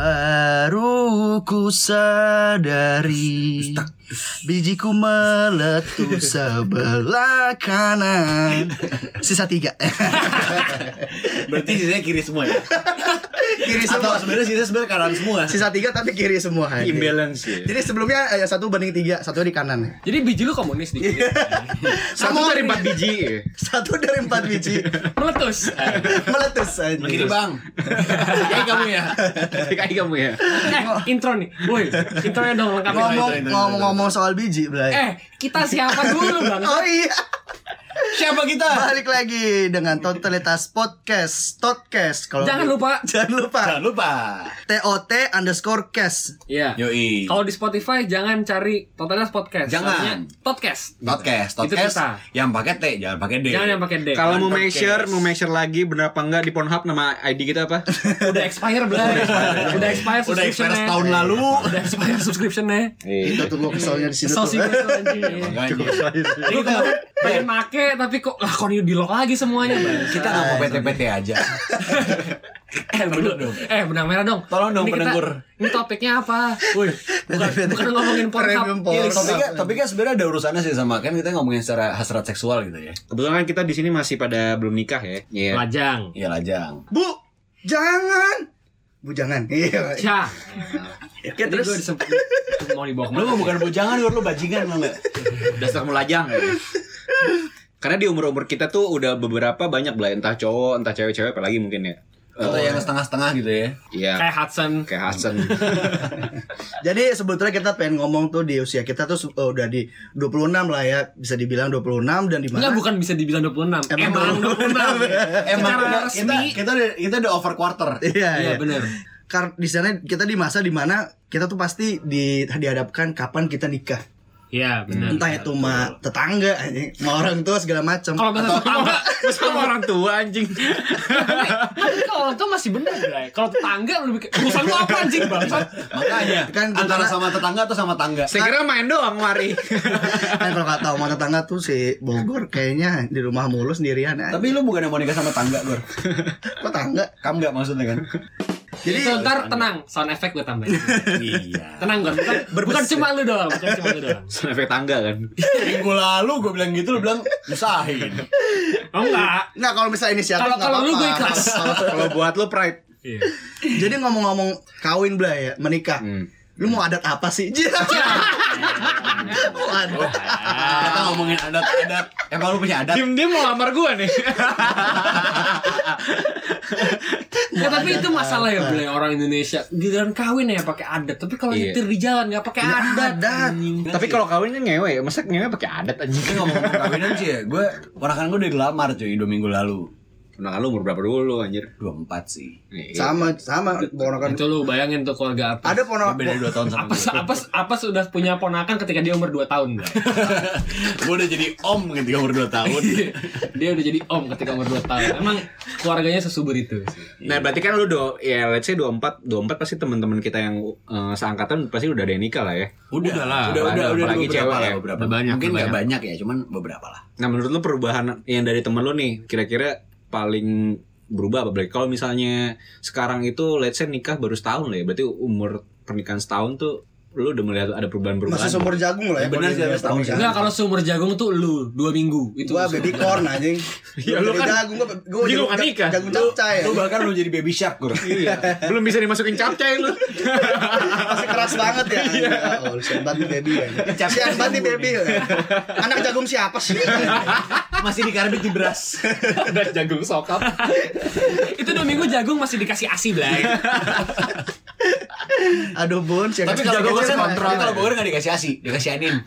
Baru ku sadari. Bijiku meletus sebelah kanan. Sisa tiga. Berarti sisanya kiri semua ya? Kiri semua sebenarnya sisanya sebenarnya kanan semua? Sisa tiga tapi kiri semua Imbalance ya. Jadi sebelumnya eh, satu banding tiga Satu di kanan Jadi biji lu komunis dikit. Satu Sama dari empat biji. ya. Satu dari empat biji Meletus. Meletus aja Begini bang Kayak kamu ya? Kayak kamu ya. eh, intro nih. Woi, intronya dong lengkap. Ngomong- Ngomong-ngomong soal biji Blay Eh, kita siapa dulu, Bang? Oh iya Siapa kita? Balik lagi dengan Totalitas Podcast Totcast kalau Jangan lupa. Jangan lupa Jangan lupa TOT underscore cast Iya. Yoi Kalau di Spotify jangan cari Totalitas Podcast. Jangan. Soalnya Podcast. Podcast, Itu podcast kita. yang pakai T, jangan pakai D. Jangan yang pakai D. Kalau mau Podcast. measure, mau measure lagi bener apa enggak di Pornhub nama ID kita apa? Udah expire belum? Udah expire Udah expire setahun lalu. Udah expire subscription-nya. Kita tunggu keselnya di sini Kesel tuh sih gue tuh, anjing. Makanya. Lu kemarin pengen make tapi kok lah kok di lock lagi semuanya, Bang. Kita nggak mau PT-PT aja. Eh, benang, eh, benang merah dong. Tolong dong, Ini kita- penengkur. Ini topiknya apa? Woi, bukan, bukan ngomongin. Premium Iya. Topiknya, topiknya sebenarnya ada urusannya sih sama kan kita ngomongin secara hasrat seksual gitu ya. Kebetulan kan kita di sini masih pada belum nikah ya. Iya. Lajang. Iya lajang. Bu Jangan Bu jangan Iya Ya. Tadi terus gue disebut mau dibawa Lu ke mana? mah bukan bujangan, lu lu bajingan lu enggak? Dasar melajang ya. Karena di umur-umur kita tuh udah beberapa banyak lah entah cowok, entah cewek-cewek apalagi mungkin ya. Atau yang setengah-setengah gitu ya. Iya. Kayak Hudson. Kayak Hasan. Jadi sebetulnya kita pengen ngomong tuh di usia kita tuh su- udah di 26 lah ya Bisa dibilang 26 dan di Enggak mana bukan bisa dibilang 26. Emang Emang 26. Emang Secara kita resmi. kita udah kita udah over quarter. Iya Iya, iya bener. Karena di sana kita di masa di mana kita tuh pasti di, dihadapkan kapan kita nikah Iya, bener. Entah itu mah tetangga anjing, sama orang tua segala macam Kalau kata tetangga, Sama orang tua anjing. tapi kalau orang tua masih bener, Bray. Kalau tetangga lebih kayak, urusan lu apa anjing, Bang? Makanya Kan antara tetangga- sama tetangga atau sama tangga. Saya kira main doang mari. Kan kalau kata oma tetangga tuh si Bogor kayaknya di rumah mulu sendirian ya. Tapi lu bukan yang mau nikah sama tangga, Gor. Kok tangga? Kamu nggak maksudnya kan? Jadi itu ntar tenang, sound effect gue tambahin. iya. Tenang kan, bukan, bukan cuma lu doang, bukan cuma lu doang. Efek tangga kan. Minggu lalu gue bilang gitu, lu bilang usahin. Oh enggak. Nggak kalau misalnya ini siapa Kalau kalau lu gue ikhlas. Kalau buat lu pride. Iya. Jadi ngomong-ngomong kawin bla ya, menikah. Hmm. Lu mau adat apa sih? Mau adat. Kita ngomongin adat-adat. Emang lu punya adat? Dim dia mau lamar gua nih. Ya tapi itu masalah ya beli orang Indonesia. Giliran kawin ya pakai adat, tapi kalau Iya. nyetir di jalan nggak pakai adat. adat. Anjing. Tapi kalau kawin kan ngewe, ya. masa ngewe pakai adat anjing. Ini ngomong kawinan sih ya, gue ponakan gue udah dilamar cuy dua minggu lalu. Nah, lu umur berapa dulu anjir? 24 sih. Iya. Sama sama ponakan. Itu lu bayangin tuh keluarga apa? Ada ponakan. beda 2 tahun sama apa apa apa sudah punya ponakan ketika dia umur 2 tahun Bray. gue udah jadi om ketika umur 2 tahun. dia udah jadi om ketika umur 2 tahun emang keluarganya sesubur itu sih. Nah, berarti kan lu do ya let's say 24, 24 pasti teman-teman kita yang eh, seangkatan pasti udah ada yang nikah lah ya. Udah lah. Udah udah udah beberapa cewek lah ya. beberapa. Udah banyak, Mungkin udah nggak banyak. banyak ya, cuman beberapa lah. Nah, menurut lu perubahan yang dari temen lu nih kira-kira paling berubah apa? Kalau misalnya sekarang itu let's say nikah baru setahun lah ya, berarti umur pernikahan setahun tuh lu udah melihat ada perubahan-perubahan. Masih seumur jagung lah ya. Ya benar sih, habis tahun pernikahan. Enggak kalau seumur jagung tuh lu 2 minggu itu Gua baby corn anjing. Ya, lu kan- jagung gua gua Iya, lu jagung- kan nikah. Jagung capcay. Lu bahkan lu jadi baby shark gue. Iya. Belum bisa dimasukin capcay lu. Masih keras banget ya. Oh, sian banget nih baby ya. Sian banget nih baby. ya. Anak jagung siapa sih? Masih dikarbit di beras. Udah jagung sokap. itu 2 minggu jagung masih dikasih ASI Blay Aduh bun, sian Tapi kalau sih, kan, kalau Bogor nggak dikasih asi, dikasih anin.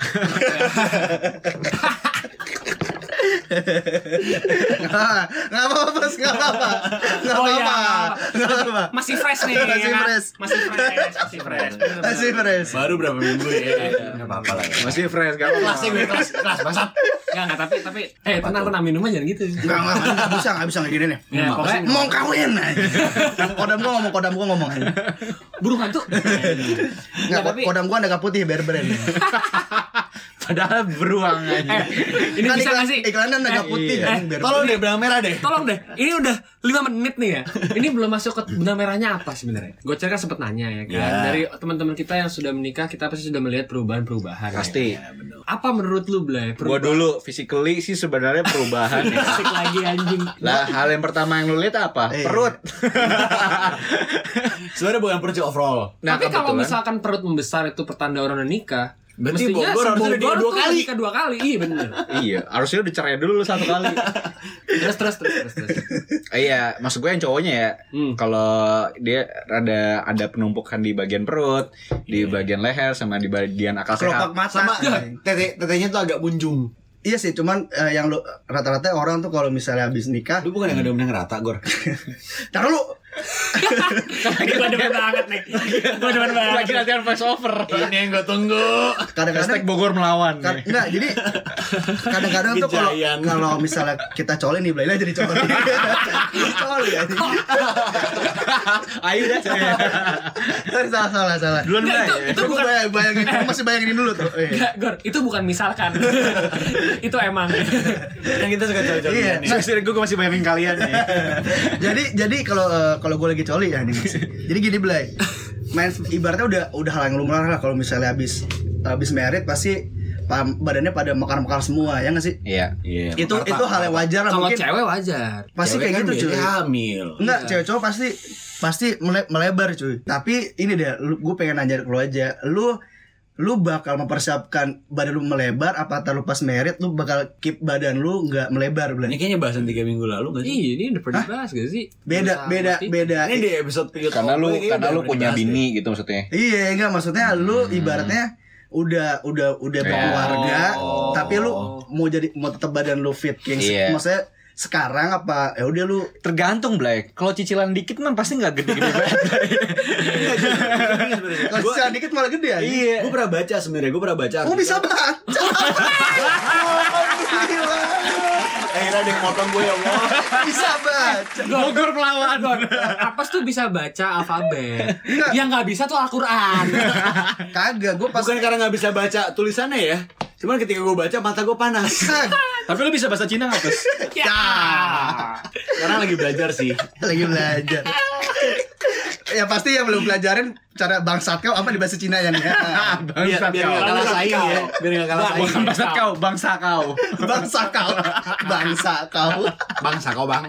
Nggak apa-apa, bos, nggak apa-apa. Nggak Oh, apa-apa. iya. Nggak apa-apa. masih fresh nih Masih ya kan? fresh. masih fresh masih fresh Masih fresh. Baru berapa minggu ya? Nggak apa-apa lah ya. Masih fresh gak Kelas sih gue kelas kelas bangsat. Enggak, enggak, tapi tapi eh tenang tenang minum aja jangan gitu. Nggak, nggak, nggak bisa, nggak bisa kayak gini nih. Ya, pokoknya Mau kawin aja. Kodam gua ngomong, kodam gua ngomong aja. burung hantu. Nggak, kodam gua ada putih berber. Padahal beruang aja. Eh, ini Kan bisa iklan- gak sih? Iklannya agak putih Eh, kan biar Tolong deh benang merah deh. Tolong deh, ini udah 5 menit nih ya. Ini belum masuk ke benang merahnya apa sebenarnya? Gue kan sempet nanya ya kan. Ya. Dari teman-teman kita yang sudah menikah, kita pasti sudah melihat perubahan-perubahan. ya. Pasti. Apa menurut lu, Blay? Gua dulu physically sih sebenarnya perubahan ya. Lagi anjing. Lah hal yang pertama yang lu lihat apa? Eh. Perut. Sebenarnya bukan perut overall. Nah, Tapi kalau misalkan perut membesar itu pertanda orang udah nikah, Berarti mestinya Bogor harusnya udah nikah dua kali. nikah dua kali. Iya bener. iya, harusnya udah cerai dulu lu satu kali. terus terus terus terus. terus. Iya, maksud gue yang cowoknya ya. Hmm. Kalau dia ada ada penumpukan di bagian perut, di bagian leher sama di bagian akal kelopak sehat. mata. Sama anjing. tete tetenya tuh agak bunjung. Iya sih, cuman eh, yang lu rata-rata orang tuh kalau misalnya habis nikah, Lu bukan yang ada benang rata, Gor. taruh lu Ini gue demen banget nih. Gue demen banget. Lagi latihan voice over. Ini yang gue tunggu. kadang-kadang Hashtag Bogor melawan. Kan, enggak, jadi kadang-kadang tuh kalau kalau misalnya kita coli nih, Blaila jadi coli. coli ya. Ayo dah. salah salah salah. Duluan Nggak, Bray. itu- itu Itu bukan- bayangin, bayangin, gua masih bayangin dulu tuh. Enggak, Gor, itu bukan misalkan. itu emang. Kan kita suka coli-coli Iya. nih. Gue masih bayangin kalian nih. jadi jadi kalau eh, kalau gue lagi coli ya Mas. Jadi gini Blay. Main ibaratnya udah udah hal yang lumrah lah kalau misalnya habis habis merit pasti pa- badannya pada mekar-mekar semua ya nggak sih? Iya. Iya. itu mekar itu hal yang wajar lah Kalau mungkin. cewek wajar. Pasti Cewek kayak kan gitu cuy. hamil. Enggak, Iya. cewek cowok pasti pasti mele- melebar cuy. Tapi ini deh, gue pengen nanya ke lu aja. Lu lu bakal mempersiapkan badan lu melebar apa lu pas merit lu bakal keep badan lu nggak melebar Ini Blay? kayaknya bahasan tiga minggu lalu gak sih? Iya, ini udah pernah dibahas gak sih? Beda Bersama beda sih. beda. Ini di episode Piut Karena lu karena lu punya dibahas deh. bini gitu maksudnya. Iya enggak maksudnya lu ibaratnya udah udah udah Ya. berkeluarga Oh. tapi lu mau jadi mau tetap badan lu fit kayak Iya. maksudnya sekarang apa ya udah lu Tergantung, Blay. Kalau cicilan dikit mah pasti nggak gede-gede banget. Blay. kalau Gue sisa dikit malah gede aja. Iya. gue pernah baca sebenarnya gue pernah baca. Oh bisa baca. Akhirnya ada yang motong gue ya Allah. Bisa baca. Bogor melawan. Apes tuh bisa baca alfabet. Enggak. Yang nggak bisa tuh Al-Quran. Kagak, gue pas Bukan karena nggak bisa baca tulisannya ya. Cuman ketika gue baca mata gue panas. Tapi lu bisa bahasa Cina nggak, Pes? ya. Sekarang lagi belajar sih. lagi belajar. ya pasti yang belum pelajarin cara bangsat kau apa di bahasa Cina ya nih. Biar biar nggak kalah saing ya. Biar nggak kalah saing. Bukan bahasa kau, bangsa kau. bangsa kau. Bangsa kau. Bangsa kau bang.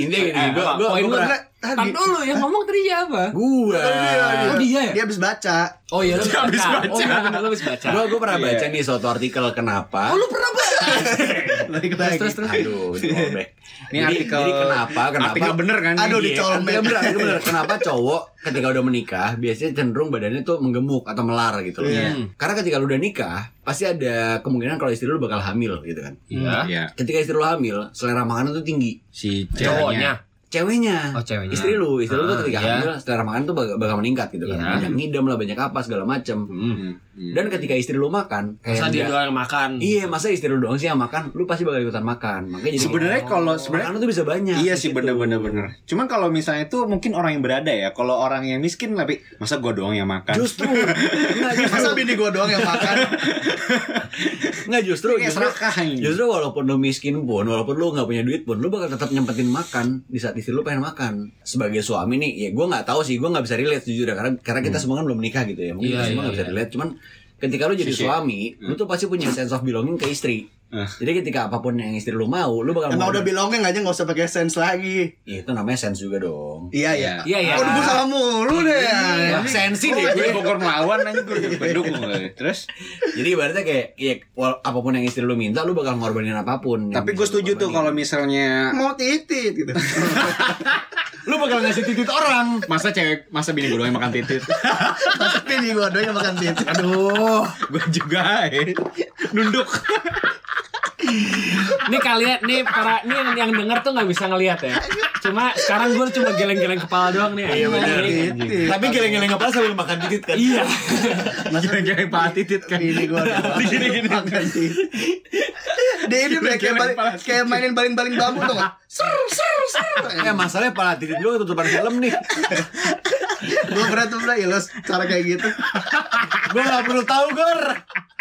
Ini gini, gue gue Tar dulu yang ngomong tadi siapa? Gue. Oh, dia ya? Dia habis baca. Oh iya lu Dia habis baca. Oh iya lu habis baca. Gue gue pernah Iya. baca nih suatu artikel kenapa. Oh lu pernah baca? Lagi Terus lagi. terus terus. Aduh, colmek. Ini artikel Jadi kenapa? Kenapa? Artikel bener kan? Aduh, dicolmek. Bener, bener. Kenapa cowok ketika udah menikah biasanya cenderung badannya tuh menggemuk atau melar gitu loh. Iya. Karena ketika lu udah nikah, pasti ada kemungkinan kalau istri lu bakal hamil gitu kan. Iya. Iya. Ketika istri lu hamil, selera makanan tuh tinggi. Si Cowoknya. Ceweknya. Oh, ceweknya. Istri lu, istri lu tuh Ah, ketika iya. hamil, selera makan tuh bakal, bakal meningkat gitu kan. Iya. Banyak ngidam lah, banyak apa segala macem. Hmm. Hmm. Dan ketika istri lu makan, kayak Masa dia dia- doang yang makan. Iya, masa istri lu doang sih yang makan, lu pasti bakal ikutan makan. Makanya jadi Sebenarnya kalau sebenarnya makanan tuh bisa banyak. Iya sih bener-bener bener. Cuman kalau misalnya itu mungkin orang yang berada ya. Kalau orang yang miskin tapi masa gua doang yang makan. Justru, enggak justru, Masa bini gua doang yang makan? enggak justru, justru, serakah ini. justru walaupun lu miskin pun, walaupun lu nggak punya duit pun, lu bakal tetap nyempetin makan di saat istri lu pengen makan. Sebagai suami nih, ya gue nggak tahu sih, gue nggak bisa relate jujur ya, karena karena kita semua kan belum nikah gitu ya, mungkin Iya, kita semua iya, nggak bisa iya. relate. Cuman ketika lu jadi Sisi. suami, lu tuh pasti punya sense of belonging ke istri. Eh. Jadi ketika apa pun yang istri lu mau, lu bakal Emang mau- udah bilongin aja nggak usah pakai sense lagi. Ya, itu namanya sense juga dong. Iya iya. Iya iya. Oh, gue salah mulu deh. Iya, sensi deh Gue gue. Bogor melawan aja gue pendukung. Terus Jadi ibaratnya kayak, kayak wal- apa pun yang istri lu minta, lu bakal ngorbanin apa pun. tapi gue setuju tuh kalau misalnya Mau titit gitu. lu bakal ngasih titit orang. masa cewek masa bini gue doang yang makan titit. Masa bini gua doang yang makan titit. Aduh. gue juga eh. nunduk. Nih kalian nih para nih yang, yang denger tuh nggak bisa ngelihat ya. Cuma sekarang gue cuma geleng-geleng kepala doang nih. Iya, bener. Anjing. Tapi geleng-geleng kepala sambil makan titit kan. Iya. Jangan paha titit kan. Gua doang Gini-gini. makan titit. Dia ini kayak kayak, balik- kayak mainin baling-baling bambu tuh nggak? Ser ser ser. Ya masalahnya pala titit lu ketutupan helm nih. Gue pernah tuh pernah ilos cara kayak gitu. Gue gak perlu tahu Gor.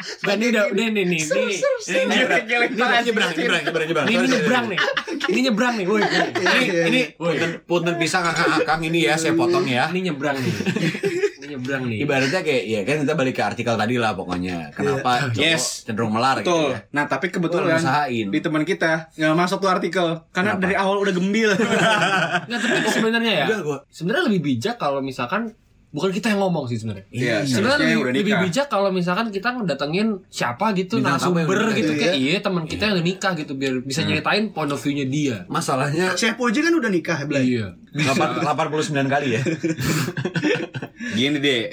Gak ini udah udah nih nih nih. Ini nyebrang, nyebrang, nyebrang, nyebrang, nyebrang, nyebrang. Ini ini nyebrang nih. Ini nyebrang nih. Woi. Ini, ini punten, punten pisang akang-akang ini ya, saya potong ya. Ini nyebrang nih. Ini nyebrang nih. Ibaratnya kayak, ya kan kita balik ke artikel tadi lah pokoknya. Kenapa cowok Yes. cenderung melar gitu ya. Nah, tapi kebetulan usahain. di teman kita nggak masuk tuh artikel karena Kenapa? dari awal udah gembil. Nggak, tapi sebenarnya ya. Sebenarnya lebih bijak kalau misalkan bukan kita yang ngomong sih sebenarnya. Iya, Sebenarnya seharusnya lebih, udah lebih bijak kalau misalkan kita ngedatengin siapa gitu Bintang narasumber gitu kayak ya. iya teman kita yang udah nikah gitu biar bisa nyeritain point of view-nya dia. Masalahnya Chef Puji kan udah nikah Blay? Iya. 8, 89 kali ya. Gini deh.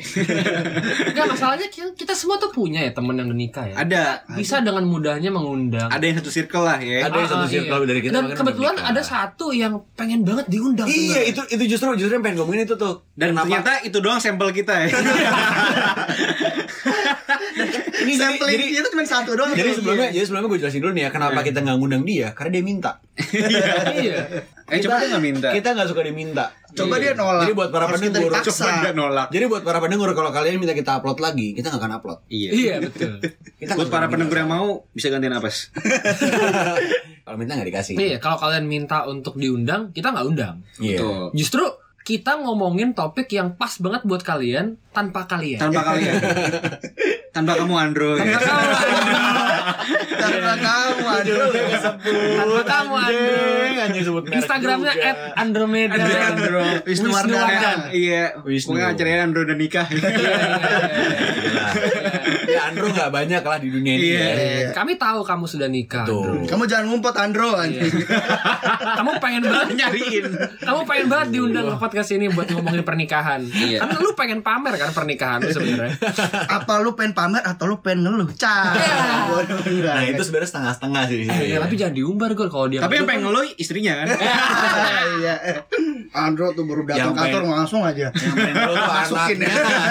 Enggak masalahnya kita, semua tuh punya ya teman yang udah nikah ya. ada Bisa dengan mudahnya mengundang. ada yang satu circle lah ya. Ada yang satu Ah, circle iya. dari kita Dan bahkan kebetulan ada satu yang pengen banget diundang. Iya, itu itu justru justru yang pengen ngomongin itu tuh. Dan Kenapa? ternyata itu doang sampel kita ya. ini jadi, Sampling jadi, itu cuma satu doang. jadi Iya. sebelumnya jadi sebelumnya gue jelasin dulu nih ya kenapa kita nggak ngundang dia karena dia minta. iya. Eh coba dia nggak minta. Kita nggak suka diminta. Coba dia nolak. Jadi buat para pendengar. Coba dia nolak. Jadi buat para pendengar kalau kalian minta kita upload lagi, kita nggak akan upload. Iya. Iya betul. Kita Buat para pendengar yang mau bisa gantiin apes. Kalau minta nggak dikasih. Iya, kalau kalian minta untuk diundang, kita nggak undang. Iya. Betul. Justru kita ngomongin topik yang pas banget buat kalian tanpa kalian. Tanpa kalian. Tanpa kamu Andro. ya. Tanpa kamu, Andro. Tanpa kamu, aduh. Tanpa kamu, Andro. Sebut Instagramnya at Andromeda. Andro, Andro. Wisnu Wardana. Iya. Wisnu. Pokoknya acaranya Andro udah nikah. ya Andrew nggak banyak lah di dunia ini. Iya. ya. Kami tahu kamu sudah nikah. Tuh. Andro. Kamu jangan ngumpet Andro kamu pengen banget Nyariin. kamu pengen banget diundang ke podcast ini buat ngomongin pernikahan. Iya. Karena lu pengen pamer kan pernikahan lu sebenarnya. Apa lu pengen pamer atau lu pengen ngeluh? Cah. Enggak. Nah itu sebenarnya setengah-setengah sih. di sini. Ya, tapi jangan diumbar gue kalau dia. Tapi yang pengen ngeluh istrinya kan. Iya. Andro tuh baru datang kantor langsung aja. Yang pengen lu tuh Masukin anaknya. ya.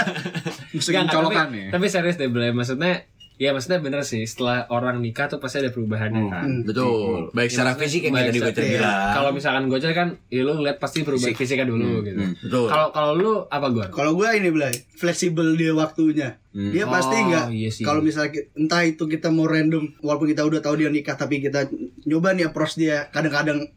Masukin colokan tapi, ya. tapi serius deh Blay maksudnya ya maksudnya bener sih setelah orang nikah tuh pasti ada perubahannya kan Hmm. Betul. Baik secara maksudnya fisik yang baik tadi gue bilang. kalau misalkan gocel kan ya lu ngeliat pasti perubahan fisiknya dulu gitu Hmm, Betul. kalau kalau lu apa gue Kalau gua ini Blay, fleksibel dia waktunya. Dia pasti Oh, enggak iya sih. kalau misalnya entah itu kita mau random walaupun kita udah tahu dia nikah tapi kita nyoba nih approach dia kadang-kadang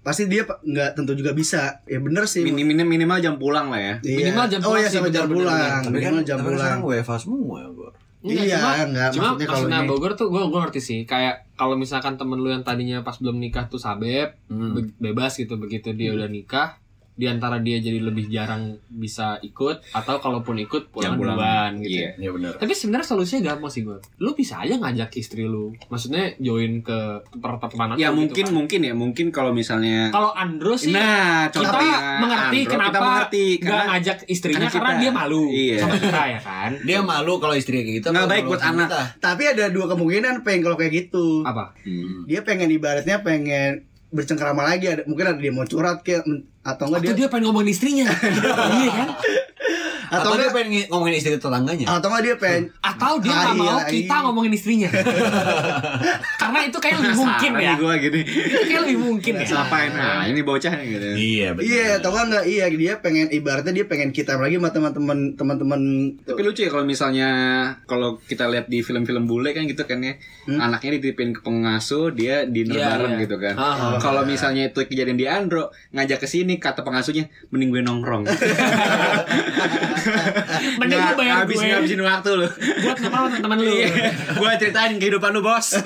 pasti dia nggak tentu juga bisa. Ya bener sih. Minim minim minimal jam pulang lah ya. Iya. Minimal jam Oh pulang iya sih, sama jam pulang. kan, Minimal jam tapi kan pulang. sekarang WFH semua ya gue. Iya, cuma, enggak, cuma maksudnya kalau ini- Bogor tuh gue gue ngerti sih. Kayak kalau misalkan temen lu yang tadinya pas belum nikah tuh sabep Hmm. be- bebas gitu. Begitu dia udah nikah di antara dia jadi lebih jarang bisa ikut atau kalaupun ikut pulang pulang. duluan gitu. Iya. Iya benar. Tapi sebenarnya solusinya gampang sih gue. Lu bisa aja ngajak istri lu. Maksudnya join ke pertemanan Ya lu mungkin gitu kan. mungkin ya mungkin kalau misalnya Kalau Andro sih Nah, kita contohnya mengerti Andro, kenapa kita mengerti karena ngajak istrinya karena karena, kita- dia malu Iya. sama kita ya kan. Dia malu kalau istrinya kayak gitu. Nggak baik kalau buat anak. kita? Tapi ada dua kemungkinan pengen kalau kayak gitu. Apa? Hmm. Dia pengen ibaratnya pengen bercengkrama lagi ada mungkin ada dia mau curhat kayak atau enggak Atau dia, dia pengen ngomongin istrinya. iya kan? Atau, atau dia pengen ngi- ngomongin istri tetangganya. atau enggak dia pengen Atau dia Ah, nggak mau iya, kita iya. ngomongin istrinya. Karena itu kayak lebih mungkin ya. gua gini. Itu kayak lebih mungkin ya. Ngapain? Nah, ini bocah nih gitu. Iya betul. Iya, atau enggak enggak iya dia pengen ibaratnya dia pengen kita lagi sama teman-teman teman-teman Tapi lucu ya kalau misalnya kalau kita lihat di film-film bule kan gitu kan ya, anaknya dititipin ke pengasuh, dia dinner Iya, bareng iya. gitu kan. Ah. Kalau misalnya itu kejadian di Andro, ngajak ke sini kata pengasuhnya, mending gue nongkrong. Mending lu bayar habis gue. ngabisin waktu lu. Buat nongkrong sama teman lu. Iya, gue ceritain kehidupan lu bos.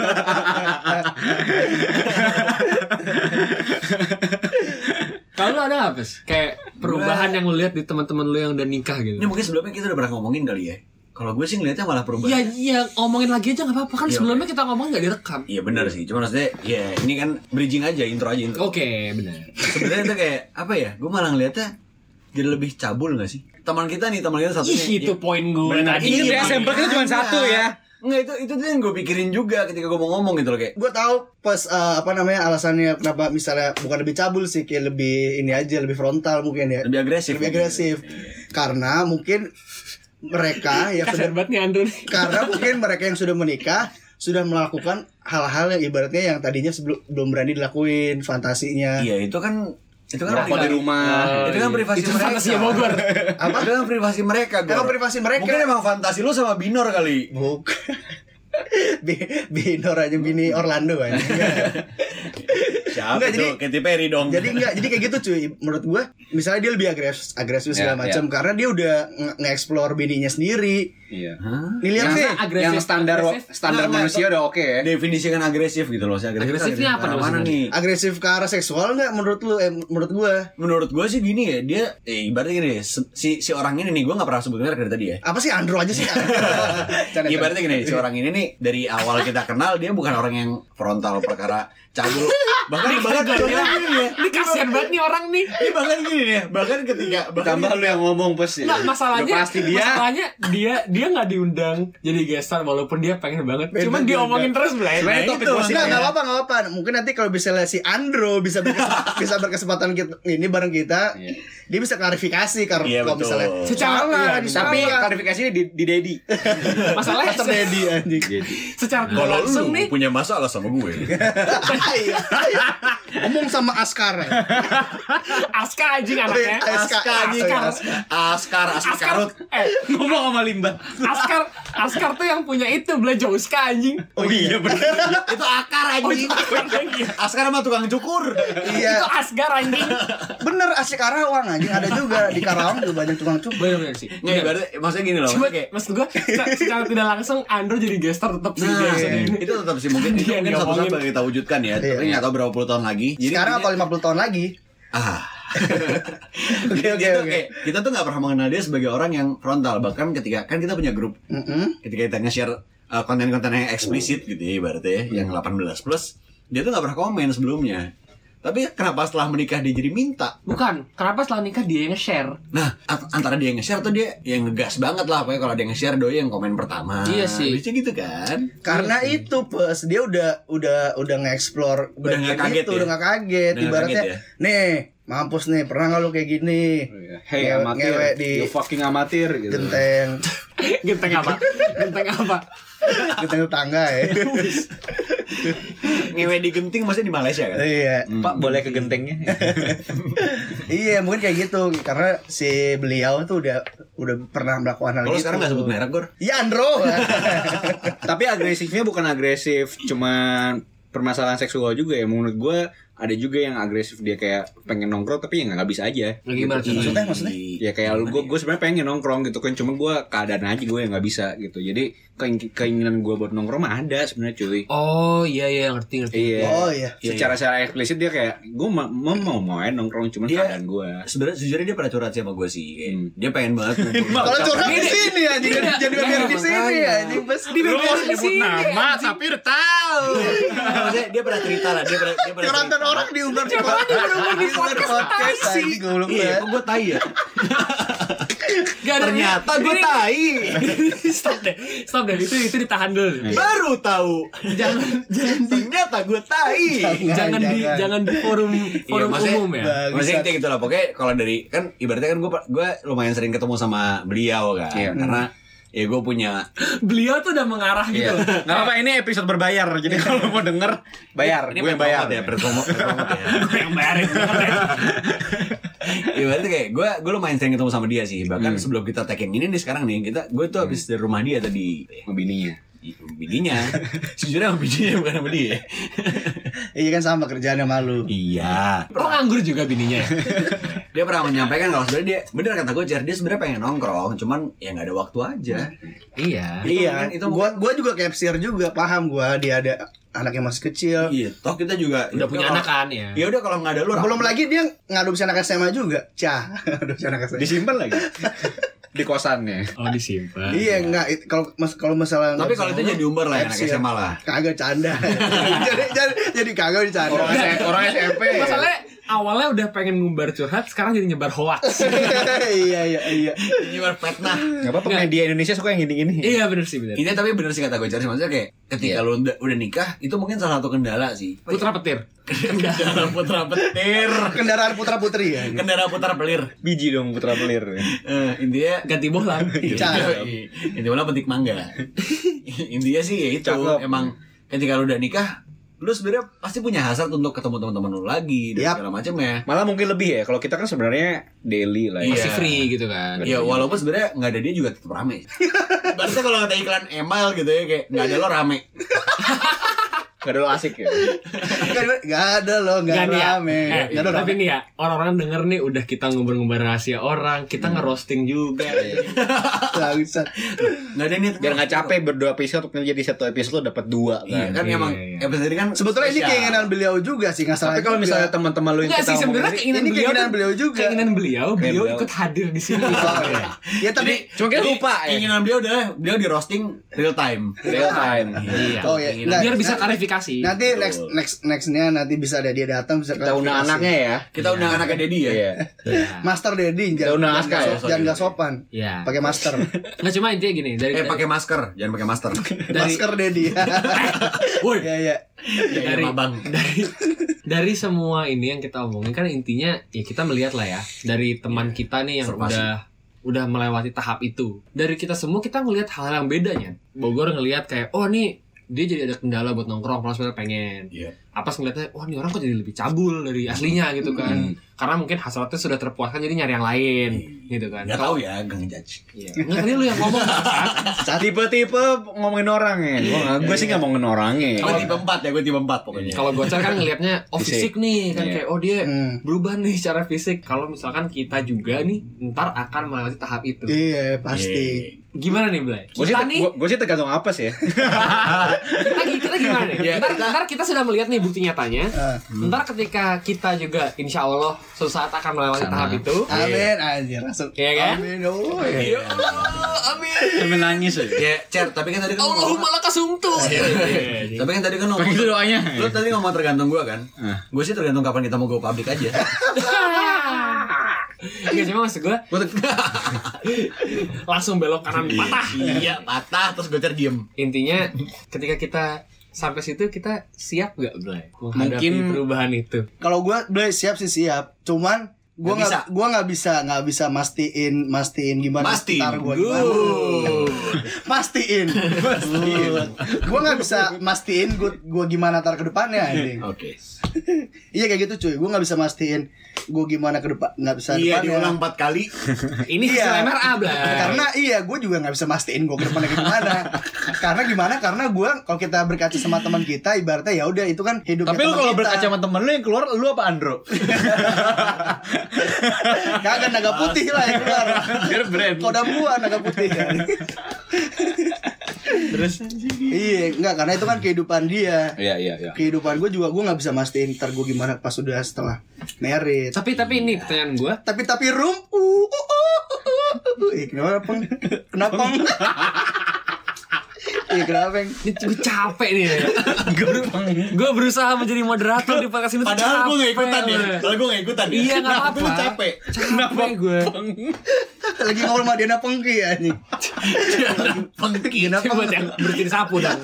Kalau lu ada apa sih? Kayak perubahan yang lu lihat di teman-teman lu yang udah nikah gitu. Ini mungkin sebelumnya kita udah pernah ngomongin kali ya. Kalau gue sih ngeliatnya malah perubahan. Iya, iya, ngomongin lagi aja nggak apa-apa kan Iya, sebelumnya kita ngomong nggak direkam. Iya benar sih. Cuma maksudnya ya ini kan bridging aja, intro aja intro. Oke, benar. Sebenarnya itu kayak apa ya? Gue malah ngeliatnya jadi lebih cabul gak sih? Teman kita nih, teman kita satunya. Ih, itu ya- poin gue Bener. tadi. Ingat ya, Iya, sampel kita cuma satu ya. Enggak itu itu tuh yang gue pikirin juga ketika gue mau ngomong gitu loh kayak. gue tahu pas eh, apa namanya alasannya kenapa misalnya bukan lebih cabul sih kayak lebih ini aja lebih frontal mungkin ya Lebih agresif. lebih agresif karena mungkin mereka yang Kasar sudah nih Andrew karena mungkin mereka yang sudah menikah sudah melakukan hal-hal yang ibaratnya yang tadinya sebelum belum berani dilakuin fantasinya Iya itu kan Itu kan Rokok di rumah. itu kan privasi itu mereka. fantasi Bogor. Apa? Itu kan privasi mereka, Gor. Emang privasi mereka. Mungkin emang fantasi lu sama Binor kali. Bukan. Bi- Binor aja bini Orlando aja. Siapa Enggak, tuh? jadi- Katy Perry dong. jadi enggak, jadi kayak gitu cuy. Menurut gua, misalnya dia lebih agresif, agresif segala Ya, macam karena dia udah nge- nge-explore bininya sendiri. Iya. Hah? Nih lihat Yang, sih. agresif, yang standar agresif. standar Nggak, manusia udah oke ya. Definisikan agresif gitu loh. Si agresif Agresifnya apa agresif dong mana sebenarnya? nih? Agresif ke arah seksual nggak menurut lu? Eh, menurut gua. Menurut gue sih gini ya, dia eh, ibaratnya gini si si orang ini nih gue nggak pernah sebut merek dari tadi ya. Apa sih Andro aja sih? Canda, Ibaratnya gini, si orang ini nih dari awal kita kenal dia bukan orang yang frontal perkara cabul. Bahkan bahkan gini ya. Ini kasihan banget nih orang nih. Ini bahkan gini ya, bahkan ketika bahkan Tambah lu yang ngomong pes ya. Nah, masalahnya pasti dia. masalahnya dia dia nggak diundang jadi gestar walaupun dia pengen banget. Cuman dia omongin terus. Sebenarnya Nah, itu. Nggak, nggak apa-apa, nggak apa. Mungkin nanti kalau misalnya si Andro bisa berkes- bisa berkesempatan kita, ini bareng kita, Iya. dia bisa klarifikasi kalau Iya, kalau betul. misalnya Secara- iya, Tapi salah. klarifikasinya di di Dedi. Masalahnya Master Dedi anjing. secara tidak kalau langsung lu nih punya masalah sama gue. Iya. Ngomong sama Askar ya. Aska anjing anaknya. Aska, anjing. Askar. Askar, Askar Askar. Karut. Eh, Ngomong sama Limba. Askar Askar tuh yang punya itu Blay Jauska anjing. Oh iya benar. Itu akar Oh, anjing. itu Askar lagi ya. Askar sama tukang cukur. Iya. Itu Asgar anjing. Bener asik Karawang anjing ada juga di Karawang juga banyak tukang cukur. Bener-bener sih. Nggak ibaratnya maksudnya gini loh. Cuma kayak maksud gue secara, tidak langsung Andro jadi gestar tetap sih Nah, itu tetap sih mungkin itu Dia mungkin satu saat ngomongin. bakal kita wujudkan ya. Iya. Tapi nggak tahu berapa puluh tahun lagi. Jadi Sekarang atau 50 tahun lagi. ah. Oke Dia oke tuh oke. kayak kita tuh nggak pernah mengenal dia sebagai orang yang frontal bahkan ketika kan kita punya grup Mm-mm. ketika kita nge-share uh, konten-konten yang eksplisit gitu ya ibaratnya ya, yang 18 plus dia tuh nggak pernah komen sebelumnya tapi kenapa setelah menikah dia jadi minta Bukan, kenapa setelah nikah dia yang nge-share? nah antara dia yang nge-share atau dia yang ngegas banget lah pokoknya kalau dia nge-share doi yang komen pertama Iya sih. Biasanya gitu kan Karena itu pas dia udah udah udah nge-explore Udah bagian kaget itu, ya? udah nggak kaget. Udah nggak Ibaratnya kaget ya? nih mampus nih pernah nggak lu kayak gini Hey Ngewe- amatir, ngewe di you fucking amatir gitu. genteng Genteng apa? Genteng apa? genteng tetangga ya. ngewe di genting maksudnya di Malaysia kan iya. Pak boleh ke gentengnya? Iya, mungkin kayak gitu karena si beliau tuh udah udah pernah melakukan hal kalau gitu. sekarang nggak sebut merek Gor Iya, Andro. Tapi agresifnya bukan agresif cuman permasalahan seksual juga ya menurut gue ada juga yang agresif dia kayak pengen nongkrong tapi ya nggak bisa aja Lagi gimana tuh? Maksudnya, maksudnya? ya kayak lu gue gue sebenarnya pengen nongkrong gitu kan cuma gue keadaan aja gue yang nggak bisa gitu jadi keing- keinginan gue buat nongkrong mah ada sebenarnya cuy Oh iya iya ngerti ngerti. iya Oh iya. secara secara eksplisit dia kayak gue ma- mau mau main nongkrong cuman Dia- keadaan gue sebenarnya sejujurnya dia pernah curhat sih sama gue sih Hmm. dia pengen banget. Kalau curhat di Ini- sini anjing jadi jadi Iya, bagian di sini anjing bes Di sini. anjing. tapi udah tahu Maksudnya dia pernah cerita lah dia pernah dia pernah. Orang diumbar di Curhatan diumbar di podcast, podcast sih. Iya, kok gue tai ya? Gak ada Ternyata gue tai. Stop deh. Stop deh. Itu itu ditahan dulu. Baru tahu. Jangan jangan di Ternyata gue tai. jangan di jangan di forum forum maksudnya- umum ya. Maksudnya kayak gitu lah. Pokoknya kalau dari kan ibaratnya kan gue gue lumayan sering ketemu sama beliau kan. Iya. Karena ya gue punya Beliau tuh udah mengarah gitu. Iya. Nggak apa-apa ini episode berbayar. Jadi kalau mau denger bayar, ini gue yang bayar. ya, perpromo ya. Gue yang bayarin. Ibaratnya kayak gue gue lumayan sering ketemu sama dia sih. Bahkan Hmm. sebelum kita tag yang ini nih sekarang nih kita gue tuh habis dari rumah dia tadi. Sama bininya. Bidinya, sejujurnya sama bidinya bukan sama dia. Iya kan sama kerjaannya malu. Iya. Oh nganggur juga bininya ya? dia pernah menyampaikan kalau sebenarnya dia bener kata gue Jar dia sebenarnya pengen nongkrong cuman ya nggak ada waktu aja Iya. Itu Iya, mungkin- itu gua gua juga capsir juga paham gua dia ada anak yang masih kecil. iya toh kita juga Udah punya anak kan ya. ya udah kalau nggak ada lu Belum lagi dia ngadopsi anak SMA juga. Cah, adopsi anak SMA. Disimpan lagi. Di kosannya. Oh disimpan. Iya enggak kalau mas kalau masalah tapi kalau itu jadi umbar lah ya, anak. SMA lah Kagak canda. jadi, jadi jadi kagak bercanda. Orang, orang SMP. Masalahnya awalnya udah pengen ngumbar curhat, sekarang jadi nyebar hoax. iya iya iya. nyebar fitnah Gak apa-apa media Indonesia suka yang gini-gini. iya bener sih bener. ini tapi bener sih kata gue Jar maksudnya kayak ketika lu udah, udah nikah itu mungkin salah satu kendala sih Putra petir. kendaraan putra petir Kendaraan putra putri ya. kendaraan putra pelir Biji dong putra pelir. Eh, intinya Ganti bohlam. Cakep. intinya malah petik mangga intinya sih ya itu Cakep. emang ketika lu udah nikah lu sebenarnya pasti punya hasrat untuk ketemu teman-teman lu lagi dan Yap. segala macam ya. Malah mungkin lebih ya. Kalau kita kan sebenarnya daily lah ya. Iya. Masih free gitu kan. Ya walaupun sebenarnya nggak ada dia juga tetap rame. Berarti kalau kata iklan email gitu ya kayak nggak ada lo rame. Gak ada lo asik ya. Gak ada loh, gak Gak nih ya. rame. Eh, Gak ada tapi rame. nih ya, orang-orang denger nih udah kita ngobrol-ngobrol rahasia orang, kita ngerosting juga. Bangsat. Nggak ada nih. Biar nggak capek berdua episode untuk menjadi satu episode lo dapat dua Iya kan. kan Iya, emang iya. episode ini kan Sebetulnya ini spesial. keinginan beliau juga sih, nggak salah Tapi kalau misalnya teman-teman lu yang Enggak kita sih sebenarnya ini- keinginan ini beliau keinginan beliau juga. Keinginan beliau, beliau beliau. ikut hadir di sini. Oh, iya. Ya tapi Cuma kita Jadi, lupa ya. Keinginan beliau adalah beliau di roasting real time. Real time. Iya. Oh, iya. Nggak, Biar bisa nah- klarifikasi. nanti next next nextnya nanti bisa ada dia datang bisa Kita undang anaknya ya. Kita undang anaknya Dedi ya. Iya. Iya. Master Dedi Kita undang jangan Aska jangan ya, jangan nggak sopan. Iya. Pakai master. Nggak cuma intinya gini, dari Eh pakai masker, jangan pakai master. dari Masker Dedi. Woi, Iya iya. Ya, dari ya, Bang. dari dari semua ini yang kita omongin kan intinya ya kita melihat lah ya dari teman kita nih yang udah udah melewati tahap itu dari kita semua kita ngelihat hal yang bedanya Bogor ngelihat kayak oh nih dia jadi ada kendala buat nongkrong kalau sebenarnya pengen Iya. apa ngeliatnya wah ini orang kok jadi lebih cabul dari aslinya gitu kan karena mungkin hasratnya sudah terpuaskan jadi nyari yang lain gitu kan Gak tahu ya, gak ngejudge. Iya. Nggak, tadi lu yang ngomong. Tipe-tipe ngomongin orang ya. Gua gue sih nggak ngomongin orangnya. Gue tipe 4 ya, gue tipe 4 pokoknya. kalau gocor kan ngelihatnya oh Fisik. fisik nih kan Iya. kayak oh dia Hmm. berubah nih secara fisik kalau misalkan kita juga nih ntar akan melewati tahap itu Iya pasti. Gimana nih Blay Gue sih, kita nih gue sih tergantung apa sih ya. kita, kita gimana nih Iya, ntar, kita- ntar kita sudah melihat nih bukti nyatanya Ah. ntar ketika kita juga insya Allah suatu saat akan melewati Sama. tahap itu Amin anjir langsung. Iya kan? Amin. Oh iya. Sampai nangis aja. Ya, Cer, tapi kan tadi kan Allahumma laka sumtu Tapi kan tadi kan ngomong Itu doanya. Lu tadi ngomong tergantung gue kan Ah. Gue sih tergantung kapan kita mau go public aja Enggak cuma maksud gue langsung belok kanan patah. Iya, patah Terus gue diem. Intinya ketika kita sampai situ kita siap gak Blay menghadapi Mungkin- perubahan itu? Kalau gua boleh siap sih siap. Cuman gua Nggak nggak gua nggak bisa nggak bisa mastiin mastiin gimana Mastiin. ntar gua gimana. mastiin gua nggak bisa mastiin gua gua gimana ntar ke depannya anjing. Oke iya kayak gitu cuy gua nggak bisa mastiin gua gimana ke depan nggak bisa Iya depannya. diulang 4 kali ini Iya. MRA Blay karena iya gue juga nggak bisa mastiin gue ke depannya kayak gimana karena gimana karena gue kalau kita berkaca sama teman kita ibaratnya ya udah itu kan hidupnya Tapi lu kalau berkaca sama temen lu yang keluar lu apa Andro? Kagak naga putih lah yang keluar. Biar brand. kodam gua naga putih. Kan Terus? Iya enggak karena itu kan kehidupan dia. Iya iya iya. kehidupan gue juga gue nggak bisa mastiin ntar gue gimana pas udah setelah merit tapi tapi ini pertanyaan gue tapi tapi rum uh, uh, uh, uh, uh. Ih, kenapa peng? Kenapa peng Iya kenapa peng ini gue capek nih gue berusaha menjadi moderator di podcast ini Padahal gue gak ikutan ya. Padahal gue gak ikutan ya Iya nggak Tapi apa-apa. lu capek Capek gue. lagi ngobrol sama Diana Pengki ya nih Pengki kenapa Buat yang bersihin sapu dong.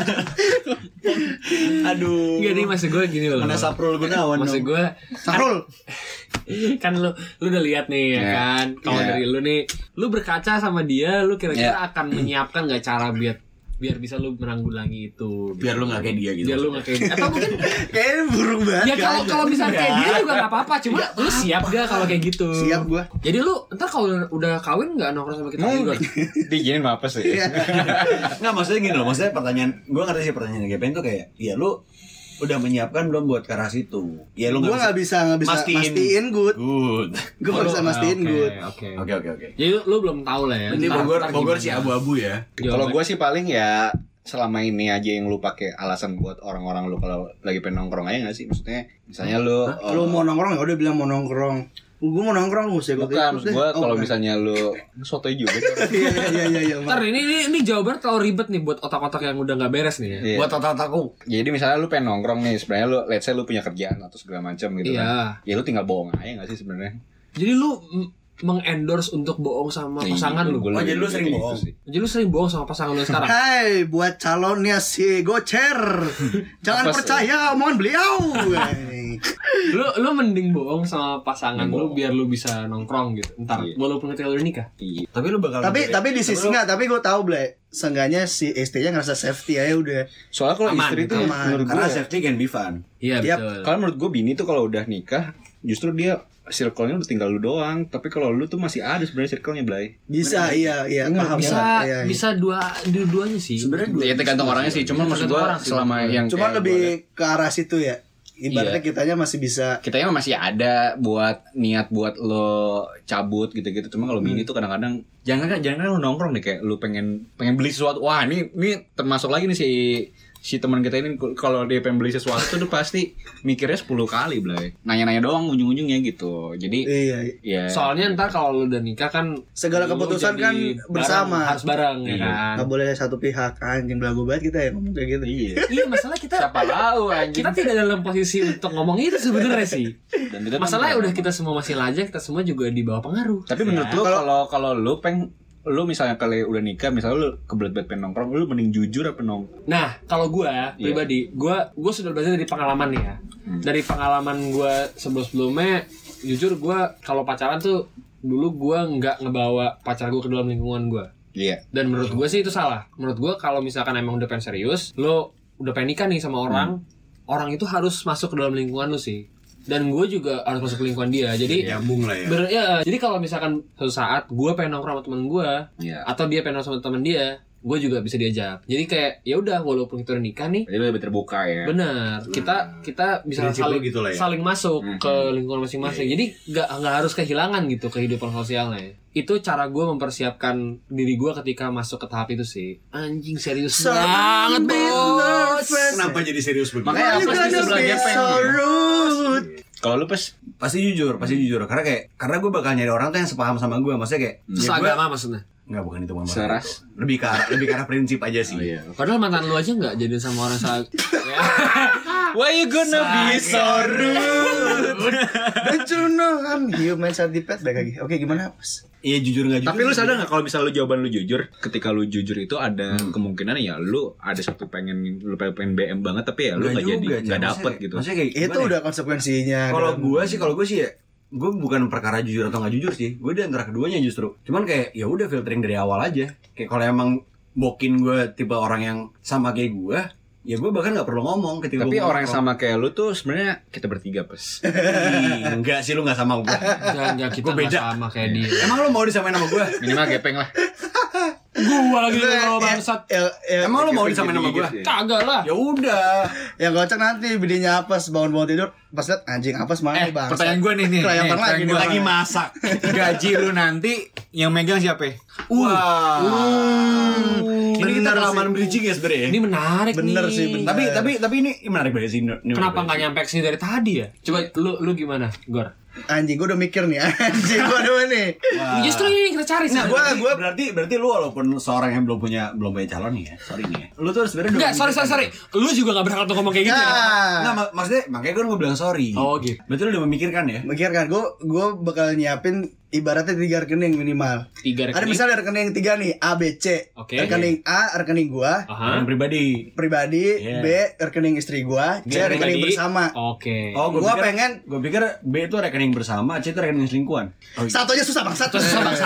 Aduh Gak nih maksud gue gini loh. Mana Saprul Gunawan Maksud gue Sarul kan lu lu udah lihat nih ya Iya. kan kalau Iya. dari lu nih lu berkaca sama dia lu kira-kira Iya. akan menyiapkan nggak cara biar biar bisa lu menanggulangi itu Biar lu gak kayak dia gitu biar lu nggak kayak dia. atau mungkin kayaknya buruk banget ya kalau aja. kalau misalnya kayak dia juga nggak apa-apa cuma lu siap gak kalau kayak gitu siap gue jadi lu ntar kalau udah kawin nggak nongkrong sama kita lagi Mau Gon? dijinin apa sih? Nggak maksudnya gini loh Maksudnya pertanyaan Gue ngerti sih pertanyaan Gepen tuh kayak Ya lu udah menyiapkan belum buat ke arah situ? Ya lu gue nggak bisa nggak bisa Mastiin. mastiin, good. Good. Gue nggak bisa Oh, mastiin oke, good. oke Oke. Oke oke jadi lu, lu belum tahu lah ya. Ntar- Bogor ntar Bogor sih abu-abu ya. Kalau Jawaban- gue sih paling ya selama ini aja yang lu pakai alasan buat orang-orang lu kalau lagi pengen nongkrong aja gak sih? Maksudnya misalnya lu lu mau nongkrong ya udah bilang mau nongkrong gue mau nongkrong gue sih bukan gue kalau misalnya lu sotoy juga iya iya iya iya Ntar ini, ini, ini jawaban terlalu ribet nih buat otak-otak yang udah nggak beres nih ya. Iya. Buat otak-otakku Jadi misalnya lu pengen nongkrong nih, sebenarnya lu let's say lu punya kerjaan atau segala macam gitu Iya. kan. Ya lu tinggal bohong aja gak sih sebenarnya? Jadi lu mengendorse untuk bohong sama pasangan lu. Gua Oh, jadi lu sering gitu bohong? sih. Jadi lu sering bohong sama pasangan lu sekarang. Hai buat calonnya si Gocer Jangan Apa percaya omongan beliau lu lu mending bohong sama pasangan lu biar lu bisa nongkrong gitu ntar Iya. walaupun ketika lu udah nikah Iya. Tapi lu bakal tapi tapi di sisi lu- enggak tapi gue tahu Blay seenggaknya si istrinya ngerasa safety aja udah Soalnya kalau istri aman. menurut gue karena safety can be fun. iya Yap. betul kalau menurut gue bini tuh kalau udah nikah justru dia circle-nya udah tinggal lu doang. Tapi kalau lu tuh masih ada sebenarnya circle-nya Blay. Bisa iya iya paham bisa banget, iya, iya. bisa dua dua-duanya sih. Sebenarnya dua- ya tergantung orangnya sih. Cuman maksud Tergantung gue orang sih. selama yang Cuman kayak lebih gua ke arah situ ya. Ibaratnya Iya. kitanya masih bisa kita emang masih ada buat niat buat lo cabut gitu-gitu. Cuma kalau bini tuh kadang-kadang jangan kan jangan kan lo nongkrong deh kayak lo pengen pengen beli sesuatu. Wah ini ini termasuk lagi nih si si teman kita ini kalau dia pengen beli sesuatu tuh pasti mikirnya 10 kali Blay nanya-nanya doang ujung-ujungnya gitu jadi iya. ya soalnya ntar kalau lu udah nikah kan Segala lu keputusan kan bareng, bersama. harus bareng ya Iya. kan nggak boleh satu pihak anjing belagu banget kita ya ngomong kayak gitu. iya iya masalah kita siapa tahu anjing kita tidak dalam posisi untuk ngomong itu sebenarnya sih Dan masalahnya udah kita semua masih lajang kita semua juga di bawah pengaruh tapi menurut Ya. lo kalau kalau lo peng lo misalnya kali udah nikah misalnya lo kebelet bet pengen nongkrong lo mending jujur apa nong Nah, kalau gue pribadi, gue gue sudah belajar dari pengalaman nih ya. Dari pengalaman gue sebelum-sebelumnya, jujur gue kalau pacaran tuh dulu gue nggak ngebawa pacar gue ke dalam lingkungan gue. iya Dan menurut gue sih itu salah. Menurut gue kalau misalkan emang udah pengen serius, lo udah pengen nikah nih sama orang, orang itu harus masuk ke dalam lingkungan lo sih. Dan gue juga harus masuk ke lingkungan dia. Jadi nyambung lah ya. ber- ya, jadi kalau misalkan suatu saat gue pengen nongkrong sama temen gue, iya atau dia pengen nongkrong sama temen dia, gue juga bisa diajak. Jadi kayak ya udah walaupun kita udah nikah nih, jadi lebih terbuka ya bener kita kita bisa Prinsip saling gitu lah ya. saling masuk Mhm. ke lingkungan masing-masing. Jadi nggak nggak harus kehilangan gitu kehidupan sosialnya. Itu cara gue mempersiapkan diri gue ketika masuk ke tahap itu sih. Anjing serius banget bos. Kenapa jadi serius begitu? Makanya apa sih sebelah gepeng kalau lu pas pasti jujur, pasti jujur. Karena kayak karena gue bakal nyari orang tuh yang sepaham sama gue. Maksudnya kayak ya gue- Seagama maksudnya. Enggak bukan itu bukan Seras. itu. Lebih ke arah, lebih ke arah prinsip aja sih. Padahal mantan lu aja nggak jadi sama orang saat. ya. Why you gonna be so rude? Don't you know I'm human centipede baik lagi. Oke gimana? Iya jujur nggak jujur. Tapi lu sadar gak kalau misalnya lu jawaban lu jujur, ketika lu jujur itu ada kemungkinan ya lu ada satu pengen lu pengen BM banget tapi ya lu Nggak gak jadi nggak dapet Maksudnya- gitu. Maksudnya kayak Itu ya? udah konsekuensinya. Kalau dalam- gue sih, kalau gue sih ya gue bukan perkara jujur atau nggak jujur sih. Gue di antara keduanya justru. Cuman kayak ya udah filtering dari awal aja. Kayak kalau emang bokin gue tipe orang yang sama kayak gue, ya gue bahkan nggak perlu ngomong ketika Tapi gua orang yang sama kayak lu tuh sebenarnya kita bertiga pes. Ih, enggak sih lu nggak sama gue. Enggak, enggak kita Gua beda. sama kayak dia. Emang lu mau disamain sama gue? Minimal gepeng lah. Gua lagi kalau ya- bangsat. ya- ya- Emang lu mau disamain sama gue? Kagak lah. Ya udah. yang kocak nanti bininya apes bangun-bangun tidur pas liat anjing apes mana Eh, bang pertanyaan gue nih nih. Kelayapan lagi gua. Lagi masak. Gaji lu nanti yang megang siapa? ya? Wah. Ini kita kelamaan bridging ya sebenarnya. ya? Ini menarik Bener nih. sih, bener. Tapi tapi tapi ini menarik banget sih. ini Kenapa nggak nyampe sini dari tadi ya? Coba lu lu gimana, Gor? Anjing gue udah mikir nih anjing gue udah nih Wah. Justru ini yang kita cari sih. Nah, gua- Berarti, berarti berarti lu walaupun seorang yang belum punya belum punya calon nih ya, sorry nih ya. Lu tuh sebenarnya Enggak, udah sorry sorry sorry. Lu juga gak berhak untuk ngomong kayak gitu ya. nah Nah, mak- maksudnya makanya kan gue bilang sorry. Oh, gitu. Berarti lu udah memikirkan ya? mikir kan gue gue bakal nyiapin ibaratnya tiga rekening minimal Tiga ada rekening. misalnya rekening tiga nih A B C Oke. rekening A rekening gua Aha. Yang pribadi. pribadi Iya. B rekening istri gua C rekening pribadi. bersama Oke. Oh, gue Gua pikir, pengen- gue pikir B itu rekening bersama, C itu rekening selingkuhan. Oh, iya. satu aja susah bang satu susah bang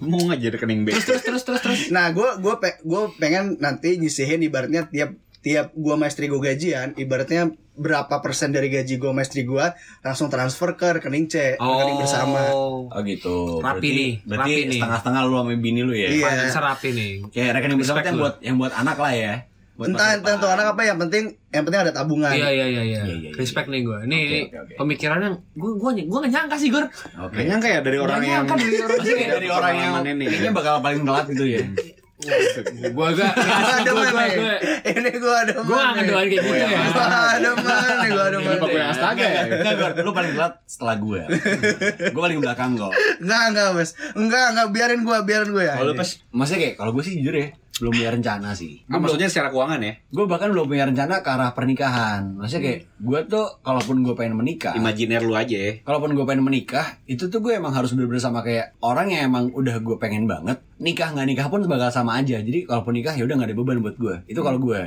Mau nggak jadi rekening B? Terus terus terus terus terus. nah gue gue pe, gua pengen nanti nyisihin ibaratnya tiap tiap gua sama istri gua gajian ibaratnya berapa persen dari gaji gua sama istri gua langsung transfer ke rekening C rekening bersama Oh. Oh gitu. Rapi Berarti- nih, Berarti rapi nih. setengah-setengah lu sama bini lu ya. Iya. Finance rapi nih. Kayak rekening bersama yang buat yang buat anak lah ya. Buat entah entah untuk anak apa yang penting yang penting ada tabungan Iya iya iya iya. Iya, iya, iya. Respect nih gue. Nih Oke, oke, oke. pemikirannya gue gue gue gak nyangka sih Gor. Oke. Kayaknya kayak dari orang yang nyangka dari orang dari orang yang ini. kayaknya bakal paling telat gitu ya. Gue gak. ada Gue mana ini gua ada gue gak ngedoain kayak gitu ya. ada mana gua ada mana Gue astaga ya. Lu paling telat setelah gue. gue paling belakang kok. enggak enggak mas enggak enggak biarin gua biarin gua ya Kalau pas Maksudnya kayak kalau gue sih jujur ya, belum punya rencana sih. Ah, maksudnya secara keuangan ya? Gue bahkan belum punya rencana ke arah pernikahan. Maksudnya kayak gue tuh kalaupun gue pengen menikah, Imajiner lu aja ya. kalaupun gue pengen menikah, itu tuh gue emang harus bener-bener sama kayak orang yang emang udah gue pengen banget. Nikah nggak nikah pun bakal sama aja. Jadi kalaupun nikah ya udah nggak ada beban buat gue. Itu kalau gue.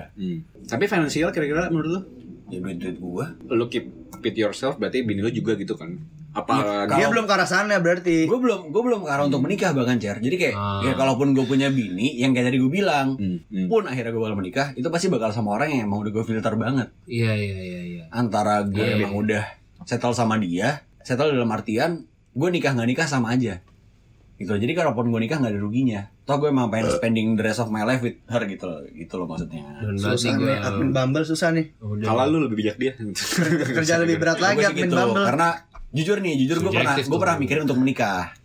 Tapi finansial kira-kira menurut lu? ya duit duit gue Lu keep it yourself berarti bini lu juga gitu kan. Apa Dia Kalau- belum ke arah sana berarti. gue belum gue belum ke arah untuk menikah bahkan cer jadi kayak Ah. ya kalaupun gue punya bini yang kayak tadi gue bilang Hmm, hmm. pun akhirnya gue bakal menikah itu pasti bakal sama orang yang emang udah gue filter banget Iya iya iya iya. antara gue Iya, emang udah settle sama dia settle dalam artian gue nikah nggak nikah sama aja gitu jadi kalaupun gue nikah nggak ada ruginya toh gue emang pengen spending the rest of my life with her gitu loh gitu loh maksudnya Dan Susah gue nih, admin Bumble susah nih. udah. Kalau lu lebih bijak dia. Kerja lebih berat lagi admin gitu. Bumble. karena jujur nih jujur gue pernah gue pernah mikirin untuk menikah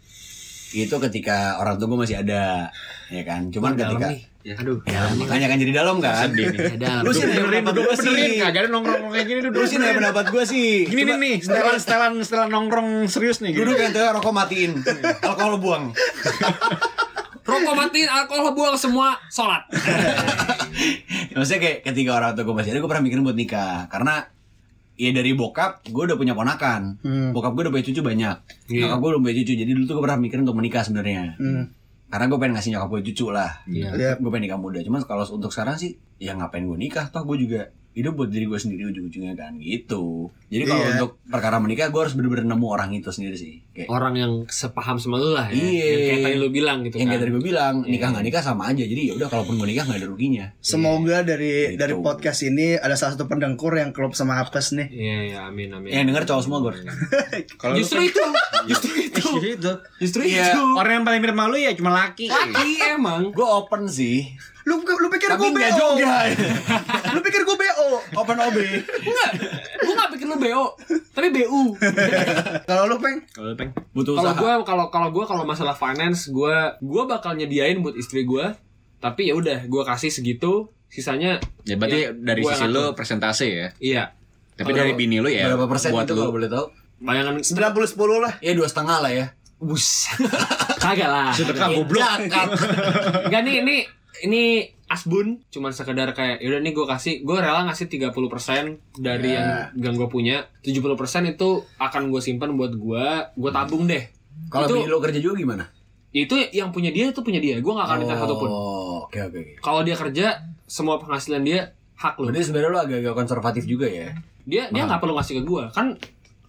itu ketika orang tua gue masih ada ya kan cuman Dalam ketika nih. Ya, aduh. ya makanya kan jadi dalam kan Sedih nih. Ya, dalam. lu sih nanya Benerin, pendapat gue sih benerin. Kagak ada nongkrong kayak gini duduk. lu sih nanya pendapat gue sih Gini nih nih, setelan setelan setelan nongkrong serius nih. duduk yang tuh rokok matiin alkohol buang Rokok matiin, alkohol buang semua, sholat. maksudnya kayak ketika orang tua gue masih ada gue pernah mikirin buat nikah karena ya dari bokap gue udah punya ponakan Hmm. bokap gue udah punya cucu banyak Iya. nyokap gue udah punya cucu jadi dulu tuh gue pernah mikirin untuk menikah sebenarnya Hmm. karena gue pengen ngasih nyokap gue cucu lah Iya. Iya. gue pengen nikah muda cuman kalau untuk sekarang sih ya ngapain gue nikah toh gue juga hidup buat diri gue sendiri ujung-ujungnya kan gitu jadi kalau Iya. untuk perkara menikah gue harus bener-bener nemu orang itu sendiri sih kayak Orang yang sepaham sama lu lah ya. Iya. Yang kayak tadi lu bilang gitu yang kan. kayak tadi gue bilang Iya. nikah nggak nikah sama aja jadi ya udah kalaupun gue nikah nggak ada ruginya Semoga dari Gitu. dari podcast ini ada salah satu pendengkur yang klub sama apes nih. Iya, iya, amin, amin. yang denger cowok semua gue Kalau Justru itu, justru itu. itu. justru Iya, itu orang yang paling mirip malu ya cuma laki. laki emang. gue open sih Lu lu pikir tapi gue BO? juga Lu pikir gue BO? open ob Enggak, gue gak pikir lu BO, tapi BU. Kalau lu peng? Kalau peng. butuh Kalau gue, kalau kalau gue kalau masalah finance, gue gue bakal nyediain buat istri gue. Tapi ya udah, gue kasih segitu, sisanya Ya berarti Ya, dari sisi lu persentase ya. iya. Tapi Kalau dari bini lu ya berapa persen buat itu lu. boleh tahu Bayangan 90 10 lah. ya dua setengah lah ya bus. Kagak lah. Sedekah goblok. Zakat. Enggak nih, ini ini asbun cuman sekedar kayak yaudah nih gue kasih gue rela ngasih 30% dari Ya. yang yang gue punya. 70% itu akan gue simpan buat gue gue tabung deh. Kalau Itu- bini lo kerja juga gimana? Itu yang punya dia itu punya dia. Gue gak akan minta satupun. oh oke oke oke. Kalau dia kerja semua penghasilan dia hak lo. Berarti sebenarnya lo agak-agak konservatif juga ya? Dia dia nggak perlu ngasih ke gue kan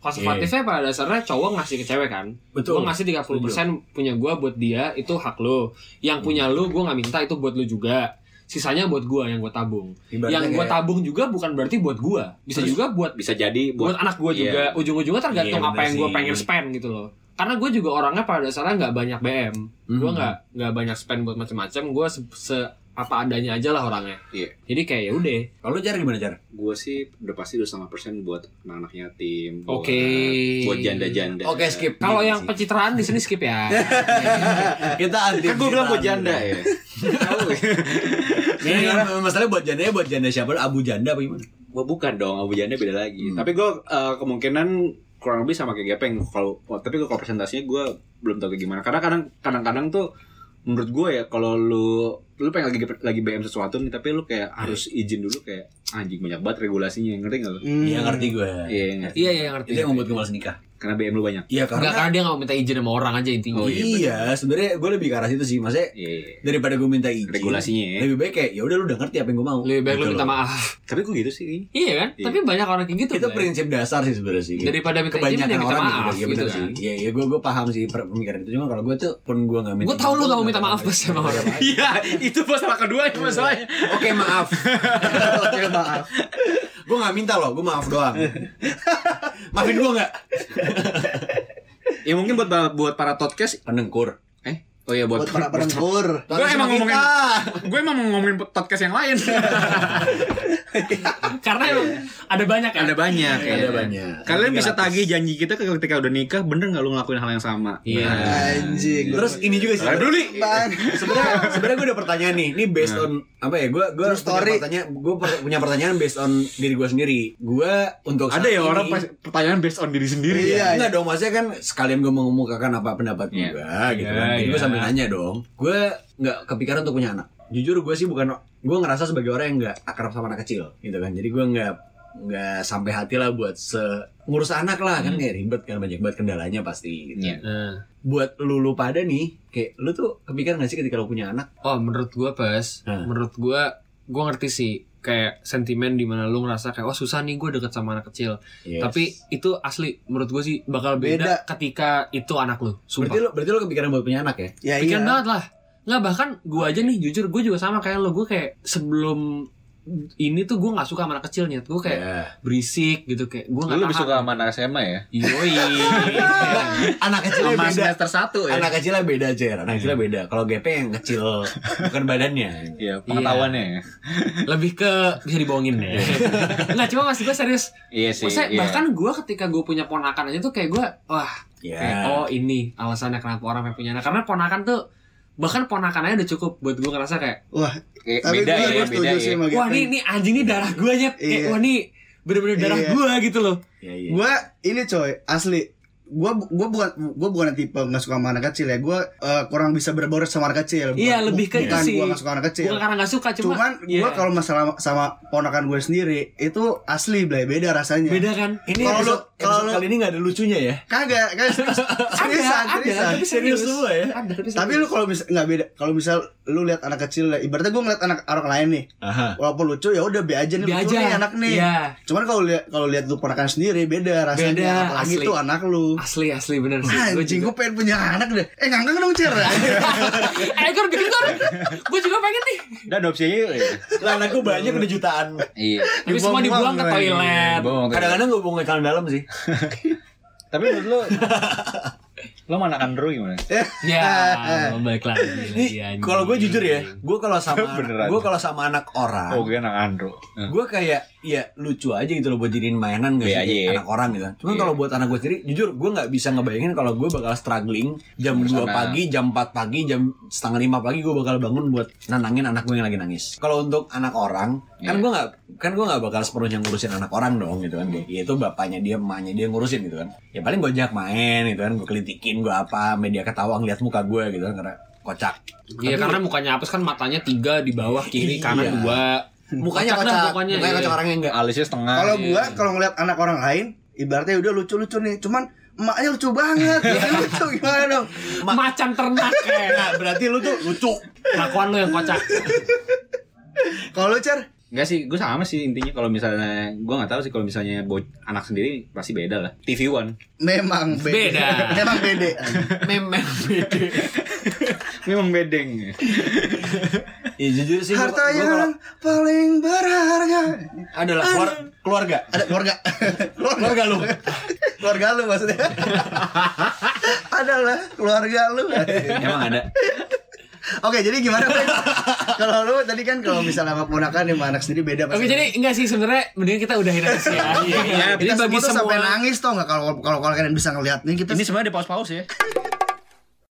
konservatifnya pada dasarnya cowok ngasih ke cewek kan? Betul. gue ngasih 30% punya gue buat dia itu hak lo yang punya lo gue nggak minta itu buat lo juga. Sisanya buat gue yang gue tabung. Ibaratnya yang gue tabung juga bukan berarti buat gue bisa juga buat Bisa jadi buat buat anak gue Iya. juga. Ujung-ujungnya tergantung Iya, apa yang gue pengen spend gitu loh. Karena gue juga orangnya pada dasarnya nggak banyak BM gue Mhm. nggak nggak banyak spend buat macam-macam. Gue se, se- apa adanya aja lah orangnya Iya. jadi kayak ya udah Kalau cari gimana cara? gue sih udah pasti udah sama persen buat anak-anak yatim. buat- Oke. Buat janda-janda. Oke skip. kalau Gini yang pencitraan di sini skip ya kita anti. Kan gue bilang buat janda ya. Ini masalahnya buat janda ya buat janda siapa? Abu janda apa gimana? Gua bukan dong, abu janda beda lagi. Hmm. Tapi gue kemungkinan kurang lebih sama kayak Gepeng kalau tapi kalau presentasinya gue belum tahu kayak gimana. Karena kadang kadang-kadang tuh menurut gue ya kalau lu lu pengen lagi lagi BM sesuatu nih tapi lu kayak harus izin dulu kayak anjing banyak banget regulasinya ngerti nggak lu? Hmm. Iya ngerti gue. Iya ngerti. iya iya ngerti Itu yang membuat gue malas nikah. Karena BM lu banyak. Iya Enggak karena. karena dia nggak mau minta izin sama orang aja intinya Oh, iya, sebenarnya gue lebih ke arah situ sih, maksudnya Iya. iya. daripada gue minta izin. Regulasinya ya. Lebih baik kayak ya udah lu udah ngerti apa yang gue mau. lebih baik lu Gitu minta maaf Tapi gue gitu sih. iya kan Iya. tapi banyak orang kayak gitu Itu Blay. prinsip dasar sih sebenarnya sih. daripada minta izin Kebanyakan dia minta orang maaf gitu, iya gitu bener kan sih. Iya, iya gue gue paham sih pemikiran itu cuma kalau gue tuh pun gue nggak minta. gue tau lu izin, gak mau minta nggak maaf pas sama orang Iya, itu masalah kedua ya masalahnya. Oke maaf. Oke, maaf. gue nggak minta loh, gue maaf doang. Maafin gue nggak? Ya mungkin buat buat para podcast Pendengkur. Oh iya buat, Buat para pendengkur. Gue emang ngomongin gue emang mau ngomongin podcast yang lain. karena emang ada banyak kan ada banyak ya. Ada banyak. Kalian bisa tagih janji kita ketika udah nikah bener nggak lu ngelakuin hal yang sama? Iya. Anjing. Terus ini juga sih. Nah, dulu nih. Sebenarnya sebenarnya gue ada pertanyaan nih. Ini based on apa ya? Gue gue story. punya pertanyaan. Gue punya pertanyaan based on diri gue sendiri. Gue untuk Ada ya orang pas- pertanyaan based on diri sendiri Iya. ya. Enggak dong, maksudnya kan sekalian gue mengemukakan apa pendapat gue Iya. gitu Iya, kan. Jadi gue iya. sambil nanya dong. Gue nggak kepikiran untuk punya anak. Jujur gue sih bukan gue ngerasa sebagai orang yang nggak akrab sama anak kecil gitu kan. Jadi gue nggak nggak sampai hati lah buat se ngurus anak lah kan kayak ribet kan banyak banget kendalanya pasti gitu. Iya. Nah. Buat lu lu pada nih kayak lu tuh kepikiran gak sih ketika lu punya anak? oh menurut gue pas Hmm. menurut gue gue ngerti sih kayak sentimen di mana lu ngerasa kayak oh susah nih gue deket sama anak kecil Yes. tapi itu asli menurut gue sih bakal beda, Beda. ketika itu anak lu berarti sumpah lo berarti lo kepikiran buat punya anak ya Ya pikiran iya. banget lah nggak bahkan gue aja nih jujur gue juga sama kayak lo gue kayak sebelum ini tuh gue nggak suka sama anak kecilnya gue kayak Ya. berisik gitu kayak gue Lu nggak lebih suka sama anak SMA ya? Yoi. anak kecilnya Sama beda semester 1 ya? anak kecilnya beda cer anak kecilnya beda kalau GP yang kecil bukan badannya Iya, pengetahuannya ya. lebih ke bisa dibohongin deh nggak cuma masih gue serius Iya sih. Maksudnya iya. bahkan gue ketika gue punya ponakan aja tuh kayak gue wah ya kayak oh ini alasannya kenapa orang yang punya anak karena ponakan tuh bahkan ponakan aja udah cukup buat gue ngerasa kayak Wah, Kayak tapi beda gue ya, gue beda ya. wah ini ini anjing ini darah gue aja kayak Iya. wah ini bener-bener darah Iya. gue gitu loh ya, ya. Gua ini coy, asli gua gua bukan gua bukan tipe nggak suka sama anak kecil ya gua eh, kurang bisa berbaur sama anak kecil Bukan- Iya, lebih ke itu bukan sih. gua nggak suka anak kecil bukan karena nggak suka cuma cuman iya. gua kalau masalah sama ponakan gue sendiri itu asli beda rasanya beda kan ini Kalau lu- kalau kali ini nggak ada lucunya ya kagak kagak serius seriusan ada seriusan tapi Serius semua ya? ada tapi tapi lu kalau bisa nggak beda kalau misal lu lihat anak kecil ya, ibaratnya gua ngeliat anak orang lain nih Aha. walaupun lucu ya udah be aja nih Be lucu aja. nih anak nih Iya. cuman kalau lihat kalau lihat lu ponakan sendiri beda rasanya Beda, apalagi asli. itu anak lu asli asli bener sih gue Anjing, juga gue pengen punya anak deh. Eh, ngangkang dong, Cer. eh Gor bikin Gor gue juga pengen nih Dan adopsi aja yuk. ya. lah anakku banyak udah jutaan Iya. tapi semua dibuang ke toilet tuh. kadang-kadang gue buang ke dalam dalam sih Tapi menurut lu Lo mana Andrew gimana? ya balik lagi Ini lagi, kalau gue jujur ya, gue kalau sama gue kalau sama anak orang, Oh, gue anak Andrew. gue kayak ya lucu aja gitu loh buat jadiin mainan gak Iya sih ya. anak orang gitu. Cuman Iya. kalau buat anak gue sendiri, jujur gue nggak bisa ngebayangin kalau gue bakal struggling jam 2 Bersama. pagi, jam 4 pagi, jam setengah lima pagi gue bakal bangun buat nenangin anak gue yang lagi nangis. Kalau untuk anak orang, kan Iya. gue nggak kan gue nggak bakal sepenuhnya ngurusin anak orang dong gitu kan. Ya itu bapaknya dia, emaknya dia ngurusin gitu kan. Ya paling gue ajak main gitu kan, gue kelitikin gue apa, media ketawa ngeliat muka gue gitu kan karena kocak. Iya karena mukanya apes kan matanya tiga di bawah kiri Iya. kanan dua Mukanya Kocak kocak, pokoknya, mukanya iya. kocak orangnya enggak. Alisnya setengah. Kalau Iya. gua kalau ngeliat anak orang lain, ibaratnya udah lucu-lucu nih. Cuman emaknya lucu banget. Ini lucu gimana dong? macan ternak kayak Nah, berarti lu tuh lucu. kelakuan lu yang kocak Kalau lu, Cer, Enggak sih, gue sama sih intinya kalau misalnya gue nggak tahu sih kalau misalnya bo- anak sendiri pasti beda lah. TV One. memang beda. Beda. memang beda. Memang beda. Memang bedeng. Ya jujur sih gua- Harta gua kalau yang paling berharga adalah keluar, keluarga. ada keluarga. Keluarga lu. keluarga lu maksudnya. adalah keluarga lu. Emang ada. Oke, jadi gimana, kalau lu tadi kan kalau misalnya sama ponakan sama anak sendiri beda Oke jadi enggak sih sebenarnya mendingan kita udahin aja sih ya. Iya, Jadi kita bagi semua tuh sampai nangis tau nggak kalau kalau kalau kalian bisa ngeliat nih kita Ini sebenarnya di pause-pause ya.